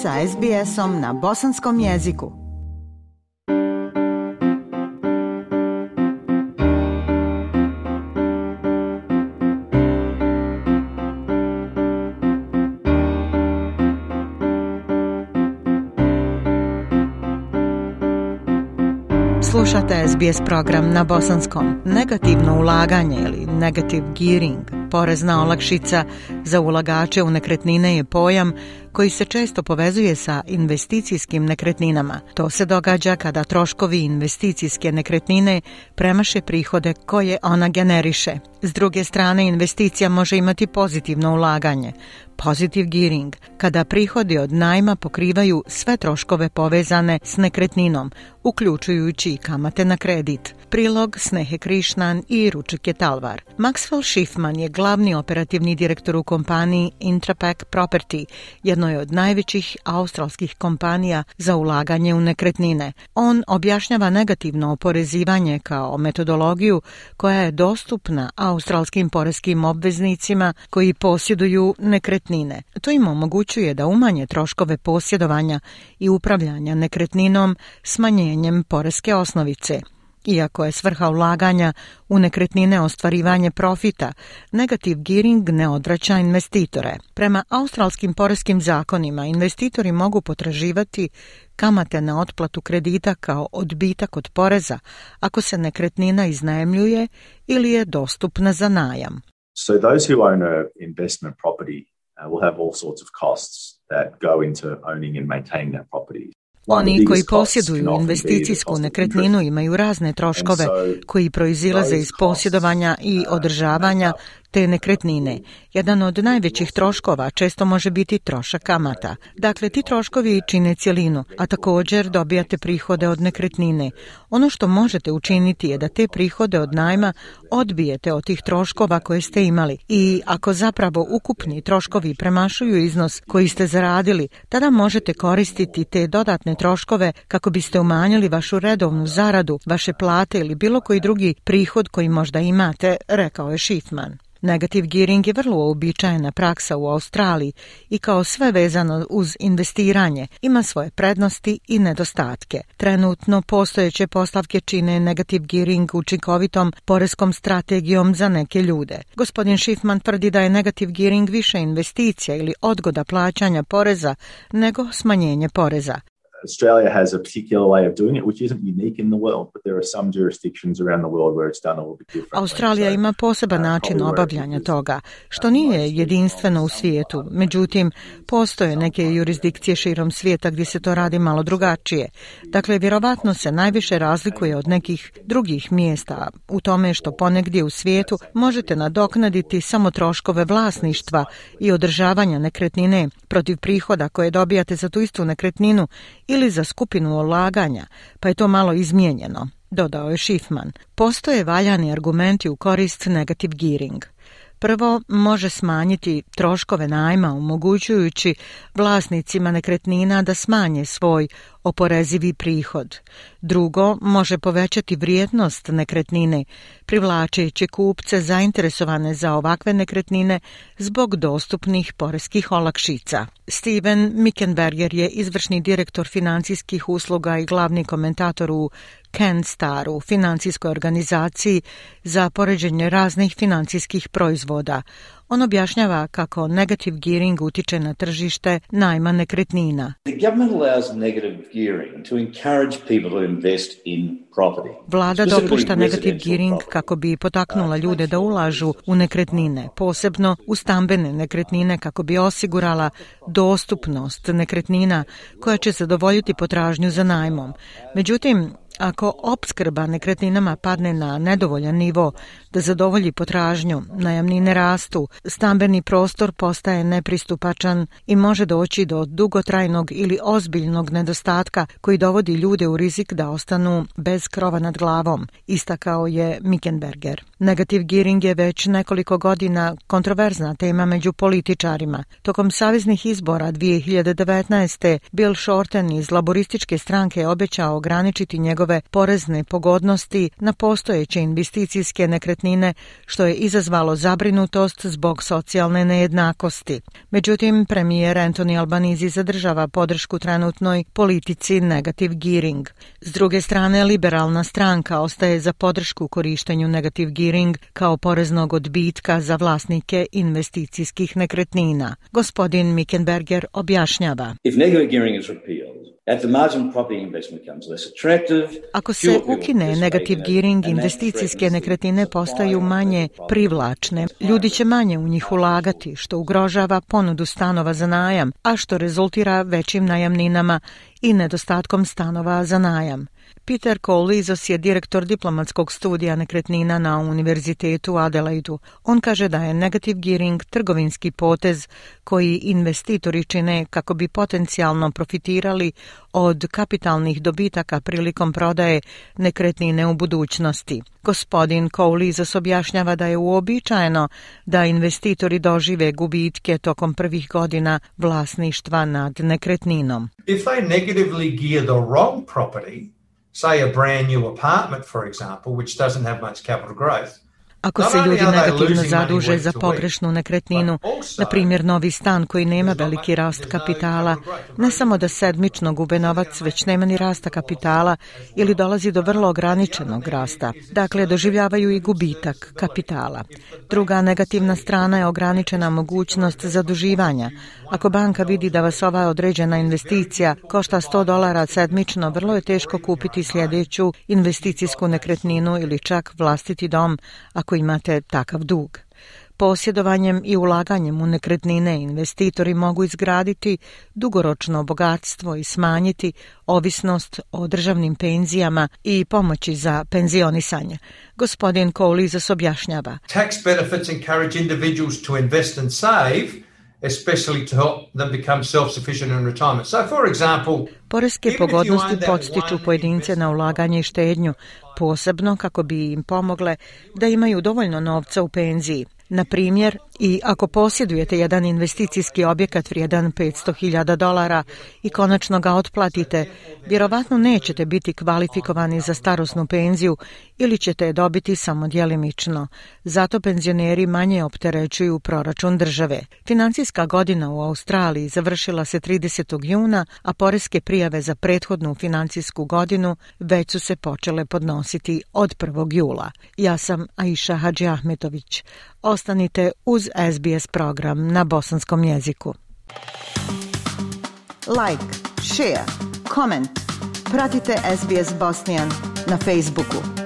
sa SBS-om na bosanskom jeziku. Slušate SBS program na bosanskom. Negativno ulaganje ili negative gearing, porezna olakšica za ulagače u nekretnine je pojam koji se često povezuje sa investicijskim nekretninama. To se događa kada troškovi investicijske nekretnine premaše prihode koje ona generiše. S druge strane, investicija može imati pozitivno ulaganje, pozitiv gearing, kada prihodi od najma pokrivaju sve troškove povezane s nekretninom, uključujući i kamate na kredit. Prilog Snehe Krišnan i Ručike Talvar. Maxwell Schiffman je glavni operativni direktor u kompaniji Intrapack Property, jedno jednoj od najvećih australskih kompanija za ulaganje u nekretnine. On objašnjava negativno oporezivanje kao metodologiju koja je dostupna australskim poreskim obveznicima koji posjeduju nekretnine. To im omogućuje da umanje troškove posjedovanja i upravljanja nekretninom smanjenjem poreske osnovice. Iako je svrha ulaganja u nekretnine ostvarivanje profita, negativ gearing ne odraća investitore. Prema australskim poreskim zakonima, investitori mogu potraživati kamate na otplatu kredita kao odbitak od poreza ako se nekretnina iznajemljuje ili je dostupna za najam. So investment property uh, will have all sorts of costs that go into owning and maintaining that property. Oni koji posjeduju investicijsku nekretninu imaju razne troškove koji proizilaze iz posjedovanja i uh, održavanja te nekretnine. Jedan od najvećih troškova često može biti trošak kamata. Dakle, ti troškovi čine cjelinu, a također dobijate prihode od nekretnine. Ono što možete učiniti je da te prihode od najma odbijete od tih troškova koje ste imali i ako zapravo ukupni troškovi premašuju iznos koji ste zaradili, tada možete koristiti te dodatne troškove kako biste umanjili vašu redovnu zaradu, vaše plate ili bilo koji drugi prihod koji možda imate, rekao je Šifman. Negativ gearing je vrlo uobičajena praksa u Australiji i kao sve vezano uz investiranje ima svoje prednosti i nedostatke. Trenutno postojeće postavke čine negativ gearing učinkovitom poreskom strategijom za neke ljude. Gospodin Schiffman tvrdi da je negativ gearing više investicija ili odgoda plaćanja poreza nego smanjenje poreza. Australia has a particular way of doing it, which isn't unique in the world, but there are some jurisdictions around the world where it's done a little bit Australija ima poseban uh, način obavljanja toga, što nije jedinstveno u svijetu. Međutim, postoje neke jurisdikcije širom svijeta gdje se to radi malo drugačije. Dakle, vjerovatno se najviše razlikuje od nekih drugih mjesta u tome što ponegdje u svijetu možete nadoknaditi samo troškove vlasništva i održavanja nekretnine protiv prihoda koje dobijate za tu istu nekretninu ili za skupinu ulaganja, pa je to malo izmijenjeno, dodao je Schiffman. Postoje valjani argumenti u korist negativ gearing. Prvo, može smanjiti troškove najma omogućujući vlasnicima nekretnina da smanje svoj oporezivi prihod. Drugo, može povećati vrijednost nekretnine, privlačeći kupce zainteresovane za ovakve nekretnine zbog dostupnih poreskih olakšica. Steven Mickenberger je izvršni direktor financijskih usluga i glavni komentator u Ken Staru, financijskoj organizaciji za poređenje raznih financijskih proizvoda. On objašnjava kako negative gearing utiče na tržište najma nekretnina. Vlada dopušta negative gearing kako bi potaknula ljude da ulažu u nekretnine, posebno u stambene nekretnine kako bi osigurala dostupnost nekretnina koja će zadovoljiti potražnju za najmom. Međutim, ako opskrba nekretninama padne na nedovoljan nivo da zadovolji potražnju, najamnine rastu, stambeni prostor postaje nepristupačan i može doći do dugotrajnog ili ozbiljnog nedostatka koji dovodi ljude u rizik da ostanu bez krova nad glavom, istakao je Mikenberger. Negativ gearing je već nekoliko godina kontroverzna tema među političarima. Tokom saveznih izbora 2019. Bill Shorten iz laborističke stranke je obećao ograničiti njegove porezne pogodnosti na postojeće investicijske nekretnine, što je izazvalo zabrinutost zbog socijalne nejednakosti. Međutim, premijer Anthony Albanizi zadržava podršku trenutnoj politici negative gearing. S druge strane, liberalna stranka ostaje za podršku korištenju negative gearing kao poreznog odbitka za vlasnike investicijskih nekretnina. Gospodin Mikenberger objašnjava. If negative gearing is repealed, at the margin property investment becomes less attractive ako se ukine negativ giring investicijske nekretnine postaju manje privlačne. Ljudi će manje u njih ulagati, što ugrožava ponudu stanova za najam, a što rezultira većim najamninama i nedostatkom stanova za najam. Peter Koulizos je direktor diplomatskog studija nekretnina na Univerzitetu u Adelaidu. On kaže da je negativ gearing trgovinski potez koji investitori čine kako bi potencijalno profitirali od kapitalnih dobitaka prilikom prodaje nekretnine u budućnosti. Gospodin Koulizos objašnjava da je uobičajeno da investitori dožive gubitke tokom prvih godina vlasništva nad nekretninom. If I negatively gear the wrong property, say a brand new apartment, for example, which doesn't have much capital growth, Ako se ljudi negativno zaduže za pogrešnu nekretninu, na primjer novi stan koji nema veliki rast kapitala, ne samo da sedmično gube novac, već nema ni rasta kapitala ili dolazi do vrlo ograničenog rasta. Dakle, doživljavaju i gubitak kapitala. Druga negativna strana je ograničena mogućnost zaduživanja. Ako banka vidi da vas ova određena investicija košta 100 dolara sedmično, vrlo je teško kupiti sljedeću investicijsku nekretninu ili čak vlastiti dom ako ako imate takav dug. Posjedovanjem i ulaganjem u nekretnine investitori mogu izgraditi dugoročno bogatstvo i smanjiti ovisnost o državnim penzijama i pomoći za penzionisanje. Gospodin Koulizas objašnjava. Tax benefits encourage individuals to invest and save – especially to help them become self-sufficient in retirement. So for example, Poreske pogodnosti podstiču pojedince na ulaganje i štednju, posebno kako bi im pomogle da imaju dovoljno novca u penziji. Na primjer, i ako posjedujete jedan investicijski objekat vrijedan 500.000 dolara i konačno ga otplatite, vjerovatno nećete biti kvalifikovani za starosnu penziju ili ćete je dobiti samo djelimično. Zato penzioneri manje opterećuju proračun države. Financijska godina u Australiji završila se 30. juna, a poreske prijave za prethodnu financijsku godinu već su se počele podnositi od 1. jula. Ja sam Aisha Hadži Ahmetović. Ostanite uz SBS program na bosanskom jeziku. Like, share, comment. Pratite SBS Bosnian na Facebooku.